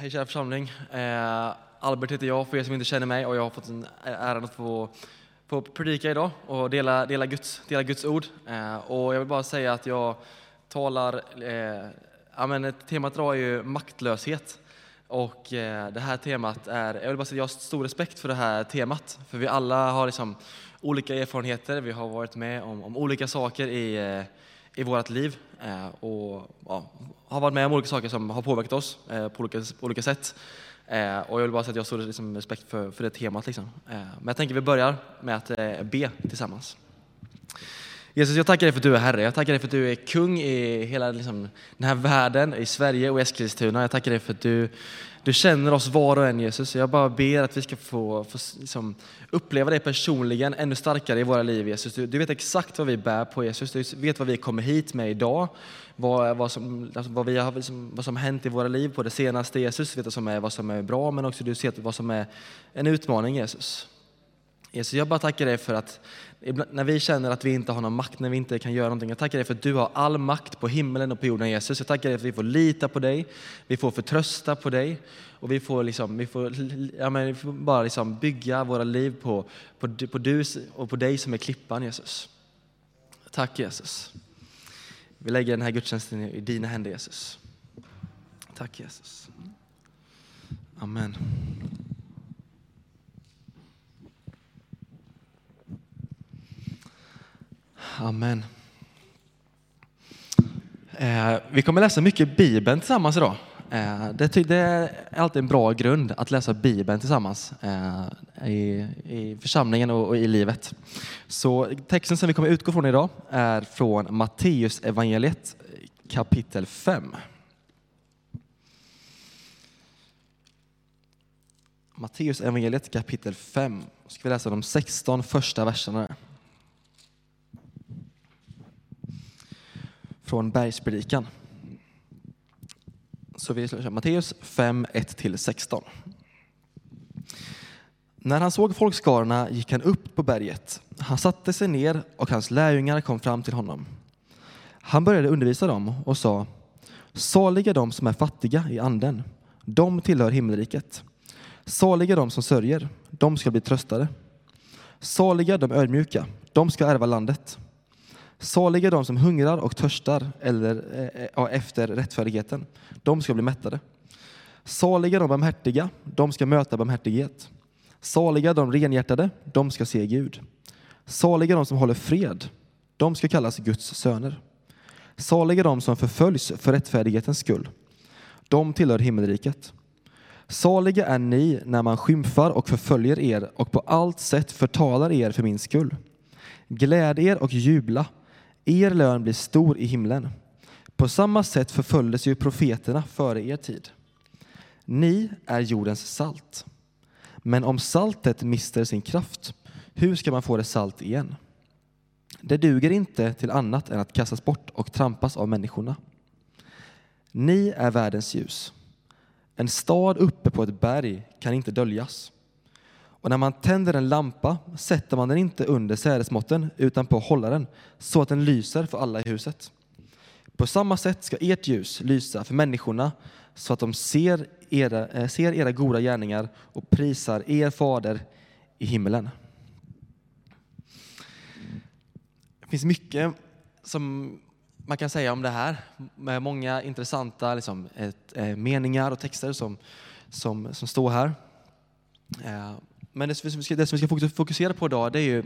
Hej kära församling. Eh, Albert heter jag för er som inte känner mig och jag har fått en äran att få, få predika idag och dela, dela, Guds, dela Guds ord. Eh, och jag vill bara säga att jag talar, eh, ja, men temat idag är ju maktlöshet. Och eh, det här temat är, jag vill bara säga att jag har stor respekt för det här temat. För vi alla har liksom olika erfarenheter, vi har varit med om, om olika saker i eh, i vårt liv eh, och ja, har varit med om olika saker som har påverkat oss eh, på olika, på olika sätt. Eh, och jag vill bara säga att jag har stor liksom, respekt för, för det temat. Liksom. Eh, men jag tänker vi börjar med att eh, be tillsammans. Jesus, jag tackar dig för att du är Herre. Jag tackar dig för att du är kung i hela liksom, den här världen, i Sverige och Eskilstuna. Jag tackar dig för att du, du känner oss var och en Jesus. Jag bara ber att vi ska få, få liksom, uppleva det personligen ännu starkare i våra liv Jesus. Du, du, vet exakt vad vi bär på Jesus. Du vet vad vi kommer hit med idag. Vad, vad, som, alltså, vad, vi har, liksom, vad som hänt i våra liv på det senaste Jesus. Du vet vad som är, vad som är bra men också du ser vad som är en utmaning Jesus. Jesus, jag bara tackar dig för att när vi känner att vi inte har någon makt, när vi inte kan göra någonting. Jag tackar dig för att du har all makt på himlen och på jorden Jesus. Jag tackar dig för att vi får lita på dig, vi får förtrösta på dig och vi får, liksom, vi får, ja, men vi får bara liksom bygga våra liv på, på, på du och på dig som är klippan Jesus. Tack Jesus. Vi lägger den här gudstjänsten i dina händer Jesus. Tack Jesus. Amen. Amen. Eh, vi kommer läsa mycket Bibeln tillsammans idag. Eh, det, det, är alltid en bra grund att läsa Bibeln tillsammans eh, i, i församlingen och, och, i livet. Så texten som vi kommer utgå från idag är från Matteus evangeliet kapitel 5. Matteus evangeliet kapitel 5. Ska vi läsa de 16 första verserna. Från Bergspredikan. Så vi kör Matteus 5, 1-16. När han såg folkskarorna gick han upp på berget. Han satte sig ner och hans lärjungar kom fram till honom. Han började undervisa dem och sa Saliga de som är fattiga i anden, de tillhör himmelriket. Saliga de som sörjer, de ska bli tröstade. Saliga de ödmjuka, de ska ärva landet. Saliga de som hungrar och törstar eller, eh, eh efter rättfärdigheten. De ska bli mättade. Saliga de barmhärtiga, de ska möta barmhärtighet. Saliga de renhjärtade, de ska se Gud. Saliga de som håller fred, de ska kallas Guds söner. Saliga de som förföljs för rättfärdighetens skull, de tillhör himmelriket. Saliga är ni när man skymfar och förföljer er och på allt sätt förtalar er för min skull. Gläd er och jubla, er lön blir stor i himlen. På samma sätt förföljdes ju profeterna före er tid. Ni är jordens salt. Men om saltet mister sin kraft, hur ska man få det salt igen? Det duger inte till annat än att kastas bort och trampas av människorna. Ni är världens ljus. En stad uppe på ett berg kan inte döljas. Och när man tänder en lampa sätter man den inte under sädesmåtten utan på hållaren så att den lyser för alla i huset. På samma sätt ska ert ljus lysa för människorna så att de ser era, eh, ser era goda gärningar och prisar er fader i himmelen. Det finns mycket som man kan säga om det här med många intressanta liksom, ett, eh, meningar och texter som, som, som står här. Eh, men det som vi ska, det som vi ska fokusera på idag det är ju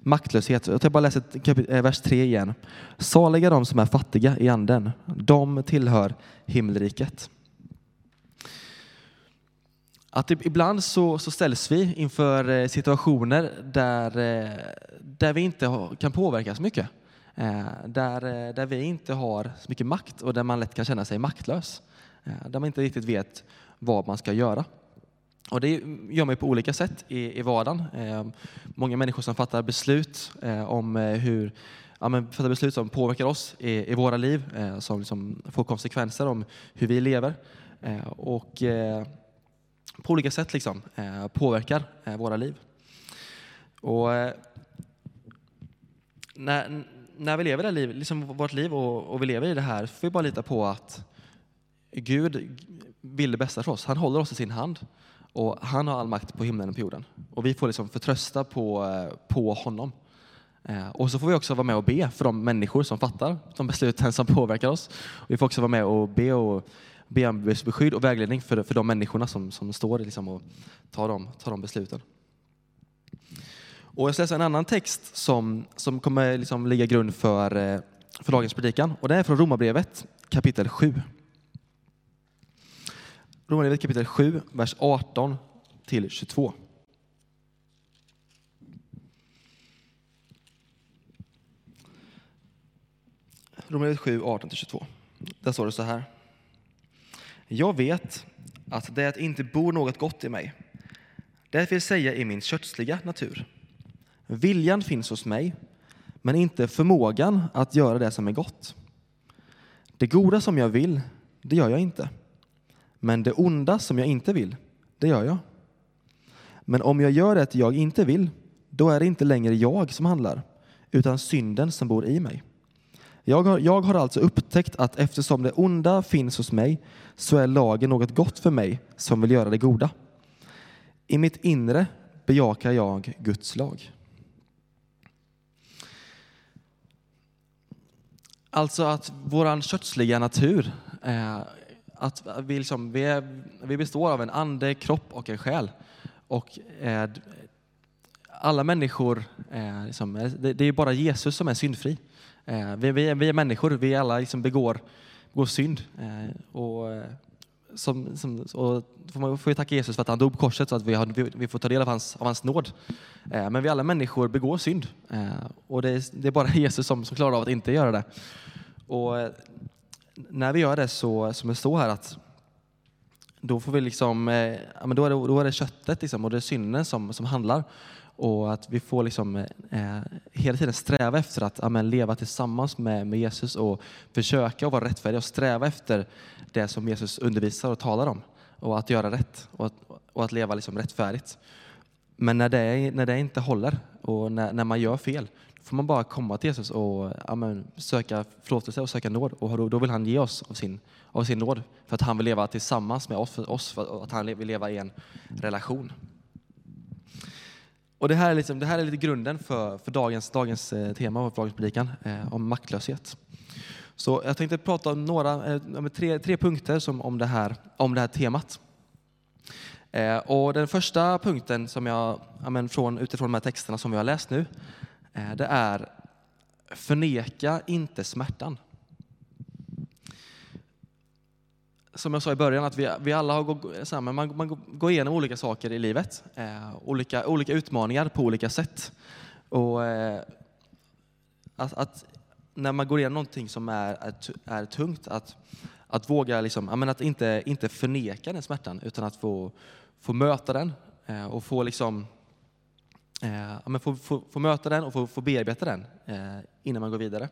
maktlöshet. Jag tar bara läsa eh, vers 3 igen. Saliga de som är fattiga i anden, de tillhör himmelriket. Att ibland så, så ställs vi inför eh, situationer där, eh, där vi inte kan påverka så mycket. Där, där vi inte har så mycket makt och där man lätt kan känna sig maktlös. Där man inte riktigt vet vad man ska göra. Och det gör man på olika sätt i, i vardagen. Eh, många människor som fattar beslut eh, om eh, hur ja, men fattar beslut som påverkar oss i, i våra liv, eh, som liksom får konsekvenser om hur vi lever. Eh, och eh, på olika sätt liksom, eh, påverkar eh, våra liv. Och när, när vi lever det liv, liksom vårt liv och, och vi lever i det här, får vi bara lita på att Gud vill det bästa för oss. Han håller oss i sin hand och han har all makt på himlen och på jorden. Och vi får liksom förtrösta på, eh, på honom. Eh, och så får vi också vara med och be för de människor som fattar de besluten som påverkar oss. Och vi får också vara med och be, och, be om beskydd och vägledning för, för de människorna som, som står liksom och tar de, tar de besluten. Och jag ska läsa en annan text som, som kommer liksom ligga grund för, eh, för dagens predikan. Och det är från Romarbrevet kapitel 7. Romarbrevet kapitel 7, vers 18 till 22. Romarbrevet 7, 18 till 22. Där står det så här. Jag vet att det inte bor något gott i mig. Det vill säga i min kötsliga natur. Viljan finns hos mig, men inte förmågan att göra det som är gott. Det goda som jag vill, det gör jag inte. Men det onda som jag inte vill, det gör jag. Men om jag gör det jag inte vill, då är det inte längre jag som handlar, utan synden som bor i mig. Jag har, jag har alltså upptäckt att eftersom det onda finns hos mig, så är lagen något gott för mig som vill göra det goda. I mitt inre bejakar jag Guds lag. Alltså att vår kötsliga natur, eh, att vi, liksom, vi, är, vi består av en ande, kropp och en själ. Och eh, alla människor, eh, liksom, eh, det, det är bara Jesus som är syndfri. Eh, vi, vi, är, vi är människor, vi alla liksom begår, begår synd. Eh, och, eh, som, som, och får man får ju tacka Jesus för att han dog på korset så att vi, har, vi, vi får ta del av hans, av hans nåd. Eh, men vi alla människor begår synd. Eh, och det är, det är, bara Jesus som, som klarar av att inte göra det. Och när vi gör det så, som det står här, att då får vi liksom, eh, ja, men då, är det, då är det köttet liksom, och det är synden som, som handlar. Och att vi får liksom, eh, eh, hela tiden sträva efter att ja, men, leva tillsammans med, med Jesus och försöka att vara rättfärdiga och sträva efter det som Jesus undervisar och talar om. Och att göra rätt och att, och att leva liksom rättfärdigt. Men när det, när det inte håller och när, när man gör fel, får man bara komma till Jesus och ja, men, söka förlåtelse och söka nåd. Och då, då vill han ge oss av sin, av sin nåd för att han vill leva tillsammans med oss, för, oss, för att han vill leva i en relation. Och det här är, liksom, det här är lite grunden för, för dagens, dagens eh, tema och dagens predikan eh, om maktlöshet. Så jag tänkte prata om några, eh, tre, tre punkter som, om, det här, om det här temat. Eh, och den första punkten som jag, ja, men från, utifrån de här texterna som vi har läst nu, Eh, det är förneka inte smärtan. som jag sa i början, att vi, vi alla har gått, man, man går igenom olika saker i livet. Eh, olika, olika utmaningar på olika sätt. Och, eh, att, att, när man går igenom någonting som är, är, är tungt, att, att våga liksom, att inte, inte förneka den smärtan, utan att få, få möta den eh, och få, liksom, eh, få, få, få, möta den och få, få bearbeta den eh, innan man går vidare.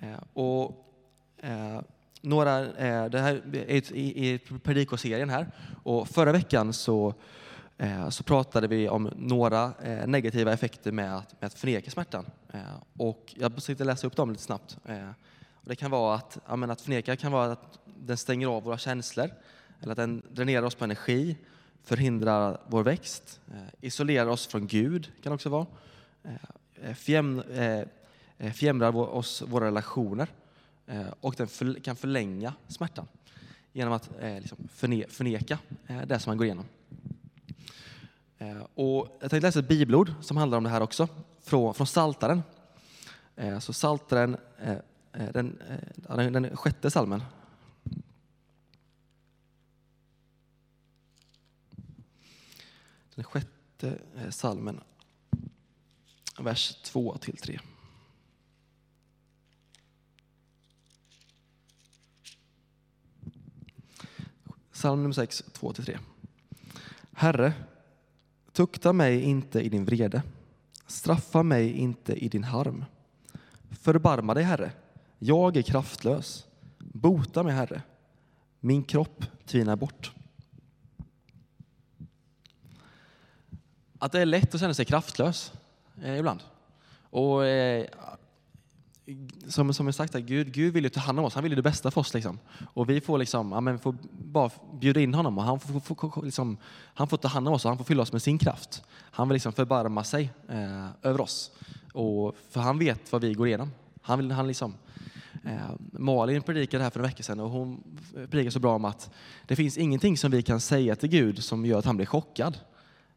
Eh, och, eh, några, eh, det här är i predikoserien här och förra veckan så, eh, så pratade vi om några eh, negativa effekter med att, med att förneka smärtan. Eh, och jag försökte läsa upp dem lite snabbt. Eh, och det kan vara att, ja, att förneka kan vara att den stänger av våra känslor, eller att den dränerar oss på energi, förhindrar vår växt, eh, isolerar oss från Gud kan också vara, eh, eh, fjämrar oss våra relationer, och den kan förlänga smärtan genom att liksom förneka det som man går igenom. Och jag tänkte läsa ett bibelord som handlar om det här också, från, från Saltaren. Så Saltaren, den, den sjätte salmen. Den sjätte eh, salmen, vers 2 till 3. Psalm nummer 6, 2-3. Herre, tukta mig inte i din vrede. Straffa mig inte i din harm. Förbarma dig, Herre. Jag är kraftlös. Bota mig, Herre. Min kropp tvinar bort. Att det är lätt att känna sig kraftlös eh, ibland. Och, eh, som, som jag sagt, Gud, Gud vill ju ta hand om oss. Han vill ju det bästa för oss. Liksom. Och vi får, liksom, ja, men får bara bjuda in honom och han får, får, får, liksom, han får ta hand om oss och han får fylla oss med sin kraft. Han vill liksom förbarma sig eh, över oss. Och, för han vet vad vi går igenom. Han vill, han liksom, eh, Malin predikade här för en vecka sedan och hon predikade så bra om att det finns ingenting som vi kan säga till Gud som gör att han blir chockad.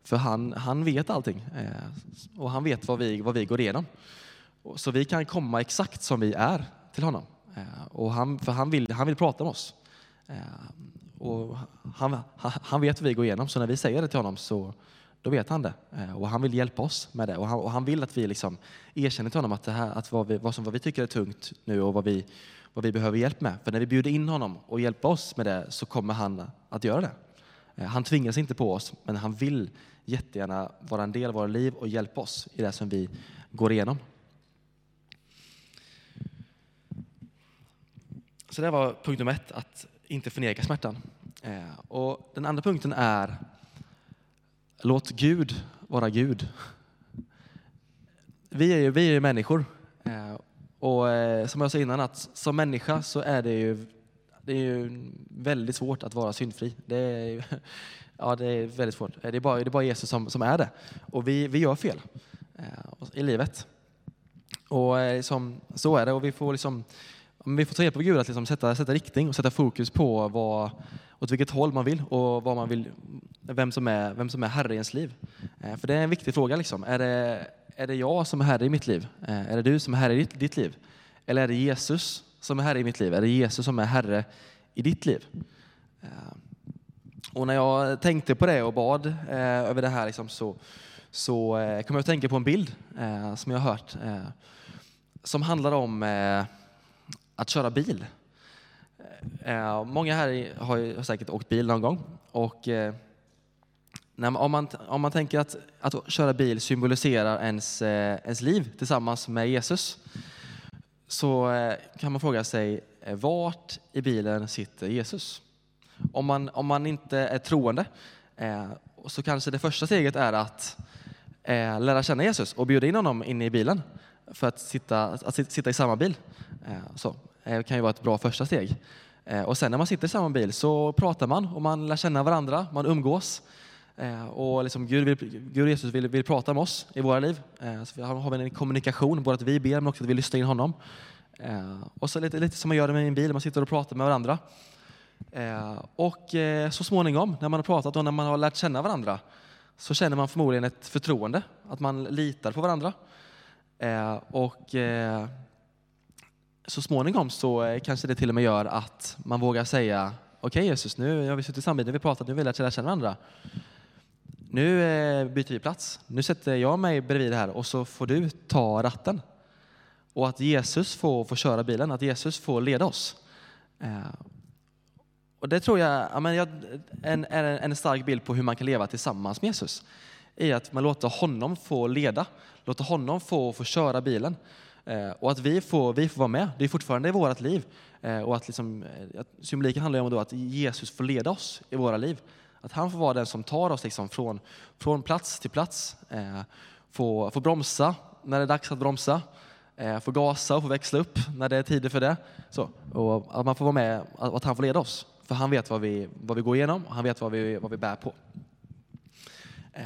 För han, han vet allting eh, och han vet vad vi, vad vi går igenom. Så vi kan komma exakt som vi är till honom. Eh, och han, för han vill, han vill prata med oss. Eh, och han, han vet vad vi går igenom, så när vi säger det till honom så då vet han det. Och han vill hjälpa oss med det. Och han, och han vill att vi liksom erkänner till honom att, det här, att vad, vi, vad, som, vad vi tycker är tungt nu och vad vi, vad vi behöver hjälp med. För när vi bjuder in honom och hjälper oss med det så kommer han att göra det. Eh, han tvingas inte på oss, men han vill jättegärna vara en del av våra liv och hjälpa oss i det som vi går igenom. Så det var punkt nummer ett, att inte förneka smärtan. Eh, och den andra punkten är låt Gud vara Gud. Vi är ju, vi är ju människor. Eh, och som jag sa innan, att som människa så är det ju, det är ju väldigt svårt att vara syndfri. Det är, ja, det är väldigt svårt. Det är bara, det är bara Jesus som, som är det. Och vi, vi gör fel eh, i livet. Och eh, liksom, så är det. Och vi får liksom vi får ta hjälp av Gud att liksom sätta, sätta riktning och sätta fokus på vad, åt vilket håll man vill och vad man vill, vem, som är, vem som är herre i ens liv. Eh, för det är en viktig fråga. Liksom. Är, det, är det jag som är herre i mitt liv? Eh, är det du som är herre i ditt, ditt liv? Eller är det Jesus som är herre i mitt liv? Är det Jesus som är herre i ditt liv? Eh, och när jag tänkte på det och bad eh, över det här liksom, så, så eh, kom jag att tänka på en bild som jag har hört som handlar om att köra bil. Eh, många här har säkert åkt bil någon gång. Och, eh, om, man, om man tänker att, att köra bil symboliserar ens, eh, ens liv tillsammans med Jesus så eh, kan man fråga sig eh, vart i bilen sitter Jesus? Om man, om man inte är troende eh, så kanske det första steget är att lära känna Jesus och bjuda in honom in i bilen för att sitta, att sitta i samma bil. Så. Det kan ju vara ett bra första steg. Och sen när man sitter i samma bil så pratar man och man lär känna varandra, man umgås. Eh, och liksom Gud, vill, Gud och Jesus vill, vill prata med oss i våra liv. Eh, så vi har en kommunikation, både att vi ber men också att vi lyssnar in honom. Eh, och så lite, lite som man gör det med en bil, man sitter och pratar med varandra. Och så småningom, när man har pratat och när man har lärt känna varandra, så känner man förmodligen ett förtroende, att man litar på varandra. Och så småningom så kanske det till och med gör att man vågar säga okej okay, Jesus, nu har vi suttit i samtidigt, nu har vi pratat, nu vill jag lära känna varandra. Nu eh, byter vi plats. Nu sätter jag mig bredvid här och så får du ta ratten. Och att Jesus får, får köra bilen, att Jesus får leda oss. Eh, och det tror jag är en, en, stark bild på hur man kan leva tillsammans med Jesus. I att man låter honom få leda, låter honom få, få köra bilen. Eh, och att vi får, vi får vara med, det är fortfarande i vårt liv. Och att, liksom, symboliken handlar om då att Jesus får leda oss i våra liv. Att han får vara den som tar oss liksom från, från plats till plats. Eh, få, få bromsa när det är dags att bromsa. Eh, få gasa och få växla upp när det är tider för det. Så, och att man får vara med att, att han får leda oss. För han vet vad vi, vad vi går igenom och han vet vad vi, vad vi bär på. Eh,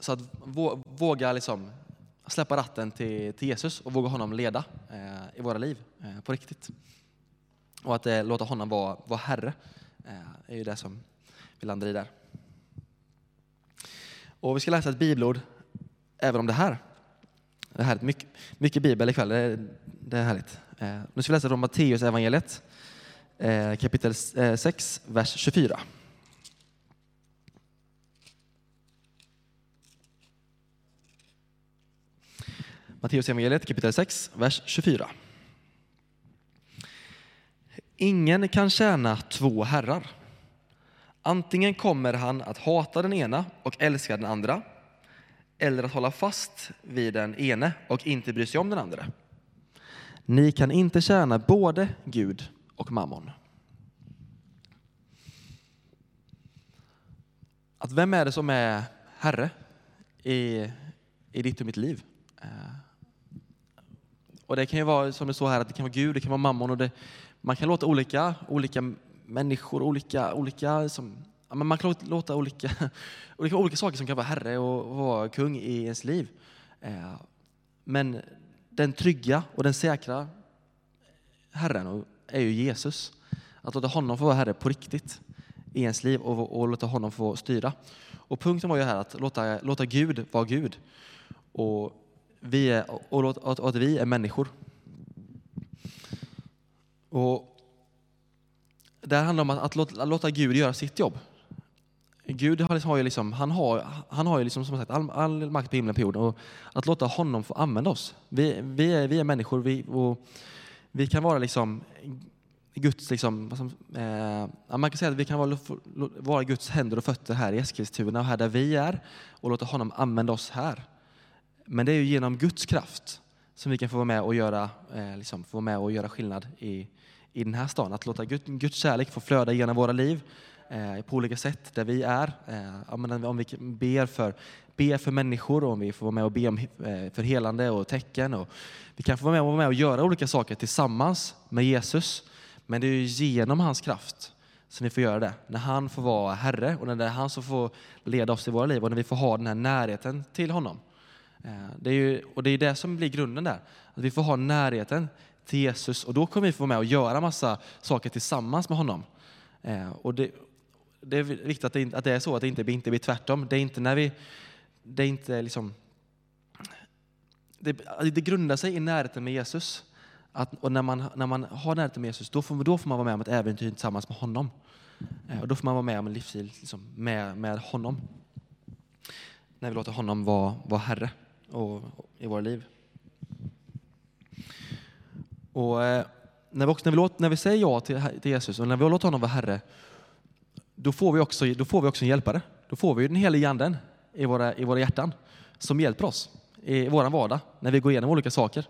så att våga liksom släppa ratten till, till Jesus och våga honom leda eh, i våra liv eh, på riktigt. Och att eh, låta honom vara, vara Herre det är ju det som vi landar i där. Och vi ska läsa ett bibelord även om det här. Det här är mycket, mycket bibel ikväll, det är, det är härligt. Eh, nu ska vi läsa från Matteus evangeliet eh, kapitel 6, vers 24. Matteus evangeliet kapitel 6, vers 24. Ingen kan tjäna två herrar. Antingen kommer han att hata den ena och älska den andra, eller att hålla fast vid den ene och inte bry sig om den andra. Ni kan inte tjäna både Gud och mammon. Att vem är det som är herre i, i ditt och mitt liv? Eh, och det kan ju vara som det står här, att det kan vara Gud, det kan vara mammon och det, man kan låta olika, olika människor, olika, olika som, ja, men man kan låta olika, olika, olika saker som kan vara herre och vara kung i ens liv. Eh, men den trygga och den säkra Herren är ju Jesus. Att låta honom få vara Herre på riktigt i ens liv och, och låta honom få styra. Och punkten var ju här att låta, låta Gud vara Gud och, vi är, och, och, och att vi är människor. Och det handlar om att, att, låta, att låta Gud göra sitt jobb. Gud har, liksom, har ju liksom, han har, han har ju liksom som sagt all, all makt på himlen på jorden och att låta honom få använda oss. Vi, vi, är, vi är människor vi, och vi kan vara liksom Guds, liksom, eh, man kan säga att vi kan vara, vara Guds händer och fötter här i Eskilstuna och här där vi är och låta honom använda oss här. Men det är ju genom Guds kraft som vi kan få vara med och göra, eh, liksom, få vara med och göra skillnad i, i den här staden. Att låta Gud, Guds kärlek få flöda genom våra liv eh, på olika sätt där vi är. Eh, om vi ber för, ber för människor, och om vi får vara med och be om, eh, för helande och tecken. Och vi kan få vara med, och vara med och göra olika saker tillsammans med Jesus. Men det är genom hans kraft som vi får göra det. När han får vara Herre och när det är han som får leda oss i våra liv och när vi får ha den här närheten till honom. Eh, det är ju, och det är det som blir grunden där. Att vi får ha närheten till Jesus och då kommer vi få vara med och göra massa saker tillsammans med honom. Eh, och det, det är viktigt att det, att det är så, att det inte, inte blir tvärtom. Det är inte när vi, det är inte liksom, det, det grundar sig i närheten med Jesus. Att, och när man, när man har närheten med Jesus, då får, då får man vara med om ett äventyr tillsammans med honom. Eh, och då får man vara med om en livsstil liksom, med, med honom. När vi låter honom vara, vara Herre och, och i våra liv. Och eh, när vi, också, när, vi låter, när vi säger ja till, till Jesus och när vi låter honom vara Herre, då får vi också, då får vi också en hjälpare. Då får vi den helige anden i våra, i våra hjärtan som hjälper oss i vår vardag när vi går igenom olika saker.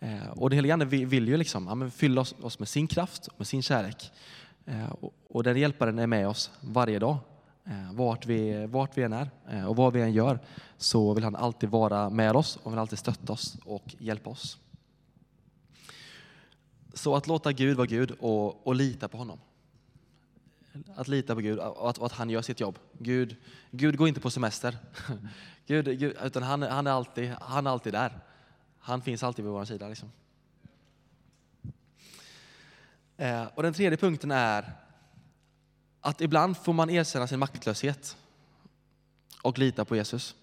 Eh, och den helige Ande vill ju liksom, ja, fylla oss, oss, med sin kraft, med sin kärlek. Eh, och, och den hjälparen är med oss varje dag. Eh, vart, vi, vart vi än är eh, och vad vi än gör så vill han alltid vara med oss och vill alltid stötta oss och hjälpa oss. Så att låta Gud vara Gud och, och lita på honom. Att lita på Gud och att, och att, han gör sitt jobb. Gud, Gud går inte på semester. Gud, Gud, utan han, han, är alltid, han är alltid där. Han finns alltid vid vår sida. Liksom. Eh, och den tredje punkten är att ibland får man erkänna sin maktlöshet och lita på Jesus.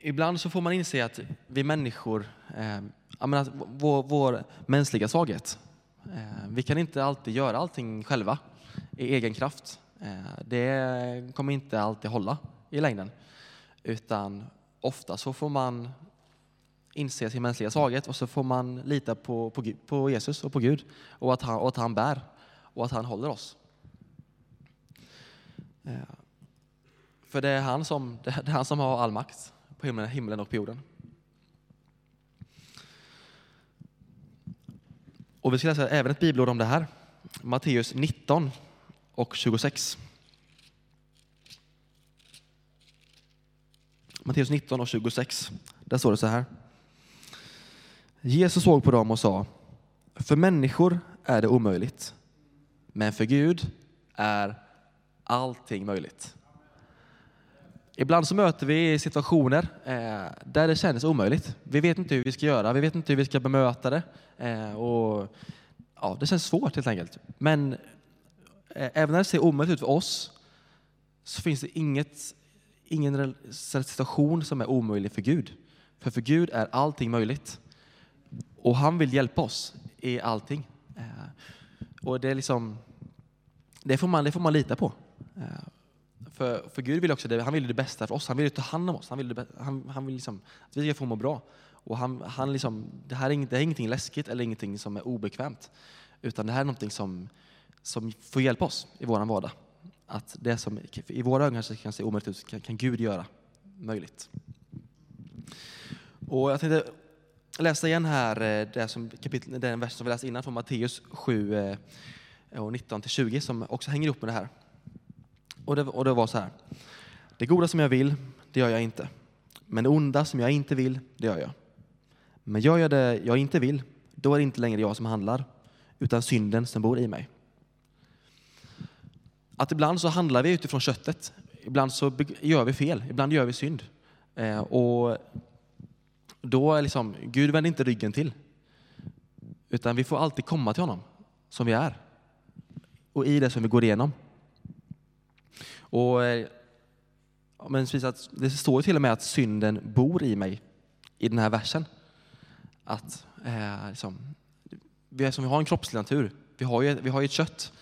Ibland så får man inse att vi människor, eh, menar, vår, vår mänskliga svaghet, eh, vi kan inte alltid göra allting själva i egen kraft. Eh, det kommer inte alltid hålla i längden. Utan ofta så får man inse sin mänskliga svaghet och så får man lita på, på, på Jesus och på Gud och att, han, och att han bär och att han håller oss. Eh, för det är han som, det är han som har all makt på himlen, himlen och på jorden. Och vi ska läsa även ett bibelord om det här. Matteus 19 och 26. Matteus 19 och 26. Där står det så här. Jesus såg på dem och sa, för människor är det omöjligt, men för Gud är allting möjligt. Ibland så möter vi situationer eh, där det känns omöjligt. Vi vet inte hur vi ska göra, vi vet inte hur vi ska bemöta det. Eh, och, ja, det känns svårt helt enkelt. Men eh, även när det ser omöjligt ut för oss så finns det inget, ingen situation som är omöjlig för Gud. För för Gud är allting möjligt. Och han vill hjälpa oss i allting. Eh, och det är liksom, det får man, det får man lita på. Eh, för, för Gud vill också det, han vill det bästa för oss, han vill ta hand om oss, han vill, det, han, han vill liksom, att vi ska få må bra. Och han, han liksom, det, här är inget, det är ingenting läskigt eller ingenting som är obekvämt, utan det här är någonting som, som får hjälpa oss i vår vardag. Att det som i våra ögon kanske kan se omöjligt ut kan, kan Gud göra möjligt. Och jag tänkte läsa igen här eh, det som, kapitel, den vers som vi läste innan från Matteus 7, eh, och 19-20 som också hänger ihop med det här. Och det, och det var så här. Det goda som jag vill, det gör jag inte. Men det onda som jag inte vill, det gör jag. Men gör jag det jag inte vill, då är det inte längre jag som handlar, utan synden som bor i mig. Att ibland så handlar vi utifrån köttet. Ibland så gör vi fel, ibland gör vi synd. Eh, och då är liksom, Gud vänder inte ryggen till. Utan vi får alltid komma till honom som vi är. Och i det som vi går igenom. Och eh, men det står till och med att synden bor i mig i den här versen. Att eh, liksom, vi, som vi har en kroppslig natur, vi har ju, vi har ju ett kött.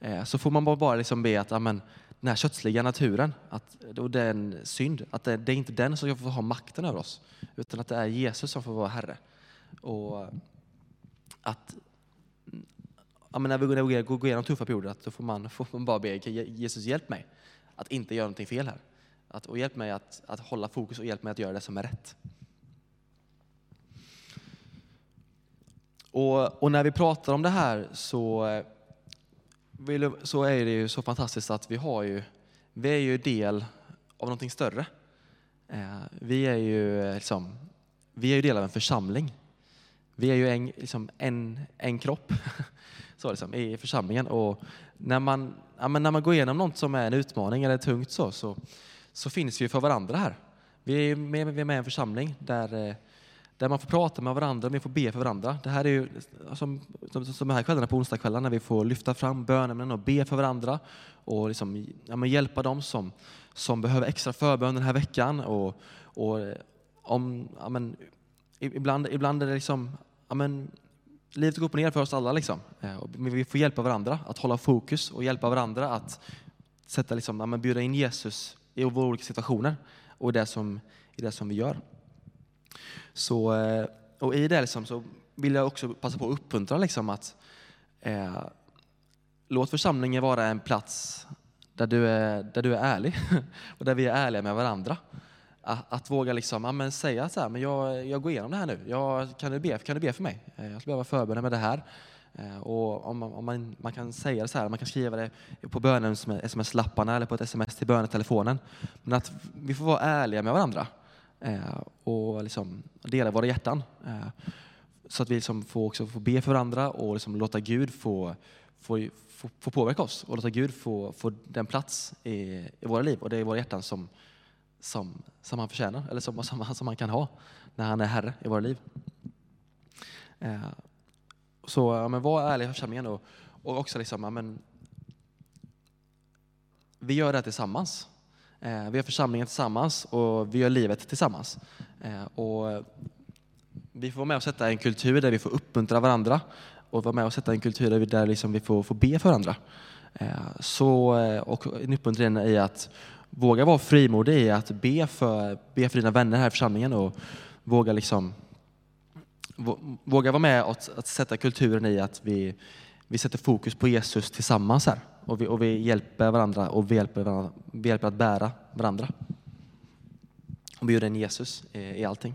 Eh, så får man bara, bara liksom be att amen, den här kötsliga naturen, att, och den synd, att det, det är inte den som får ha makten över oss, utan att det är Jesus som får vara Herre. Och att ja, men när vi går, går igenom tuffa perioder, att då får man, får man bara be Jesus hjälp mig att inte göra någonting fel här. Att, och hjälp mig att, att hålla fokus och hjälp mig att göra det som är rätt. Och, och när vi pratar om det här så, eh, så är det ju så fantastiskt att vi, har ju, vi är ju del av någonting större. Eh, vi är ju, eh, liksom, vi är ju del av en församling. Vi är ju en, liksom en, en kropp så liksom, i församlingen. Och när, man, ja, när man går igenom något som är en utmaning eller tungt så, så, så finns vi för varandra här. Vi är med, vi är med i en församling där, eh, där man får prata med varandra, vi får be för varandra. Det här är ju som, som, som de här kvällarna på onsdagskvällar när vi får lyfta fram böneämnen och be för varandra och liksom, ja, hjälpa dem som, som behöver extra förbön den här veckan. Och, och eh, om, ja, men, ibland, ibland är det liksom, ja, men, livet går upp och ner för oss alla. Liksom. Eh, men vi får hjälpa varandra att hålla fokus och hjälpa varandra att sätta, liksom, ja, bjuda in Jesus i våra olika situationer och i det som, i det som vi gör. Så, eh, och I det liksom, så vill jag också passa på att uppmuntra liksom, att eh, låt församlingen vara en plats där du är, där du är ärlig och där vi är ärliga med varandra. Att, att våga liksom, amen, säga så här, men jag, jag går igenom det här nu. Jag, kan, du be, kan du be för mig? Eh, jag skulle behöva förbereda med det här. Eh, och om, om man, man, kan säga det så här, man kan skriva det på bönen sms-lapparna eller på ett sms till bönetelefonen. Men att vi får vara ärliga med varandra eh, och liksom dela våra hjärtan. Så att vi liksom får, också får be för varandra och liksom låta Gud få, få, få, få påverka oss och låta Gud få, få den plats i, i våra liv och det är våra hjärtan som, som, som han förtjänar, eller som, som, som han kan ha när han är Herre i våra liv. Eh, så ja, men var ärlig i församlingen och, och också liksom, ja, men, vi gör det här tillsammans. Eh, vi gör församlingen tillsammans och vi gör livet tillsammans. Eh, och vi får vara med och sätta en kultur där vi får uppmuntra varandra och vara med och sätta en kultur där vi, där liksom vi får, får be för varandra. Eh, så, eh, och en uppmuntran i att våga vara frimodig i att be för, be för dina vänner här i församlingen och våga, liksom, våga vara med och att sätta kulturen i att vi, vi sätter fokus på Jesus tillsammans här. Och vi, och vi hjälper varandra och vi hjälper, varandra, vi hjälper att bära varandra. Och bjuder in Jesus i, i allting.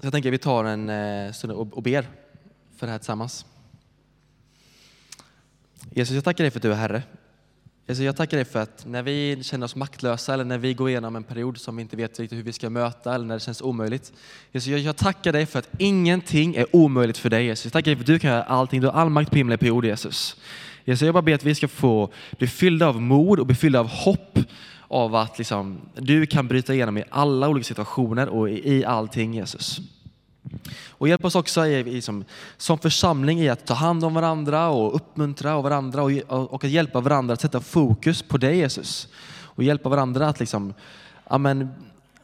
Så jag tänker att vi tar en eh, stund och ber för det här tillsammans. Jesus, jag tackar dig för att du är Herre. Jesus, jag tackar dig för att när vi känner oss maktlösa eller när vi går igenom en period som vi inte vet riktigt hur vi ska möta eller när det känns omöjligt. Jesus, jag, jag tackar dig för att ingenting är omöjligt för dig Jesus. Jag tackar dig för att du kan göra allting. Du har all makt på himlen på jord Jesus. Jesus, jag bara ber att vi ska få bli fyllda av mod och bli fyllda av hopp av att liksom, du kan bryta igenom i alla olika situationer och i, i allting Jesus. Och hjälp oss också i, i, som, som församling i att ta hand om varandra och uppmuntra varandra och, och att hjälpa varandra att sätta fokus på dig Jesus. Och hjälpa varandra att, liksom, amen,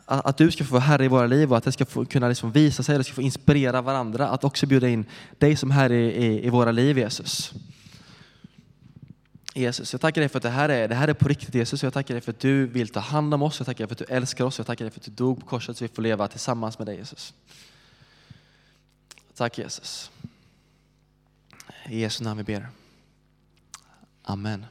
att du ska få vara Herre i våra liv och att det ska få, kunna liksom visa sig, det ska få inspirera varandra att också bjuda in dig som Herre i, i, i våra liv Jesus. Jesus, jag tackar dig för att det här, är, det här är på riktigt Jesus. Jag tackar dig för att du vill ta hand om oss. Jag tackar dig för att du älskar oss. Jag tackar dig för att du dog på korset så vi får leva tillsammans med dig Jesus. Tack Jesus. I Jesu namn vi ber. Amen.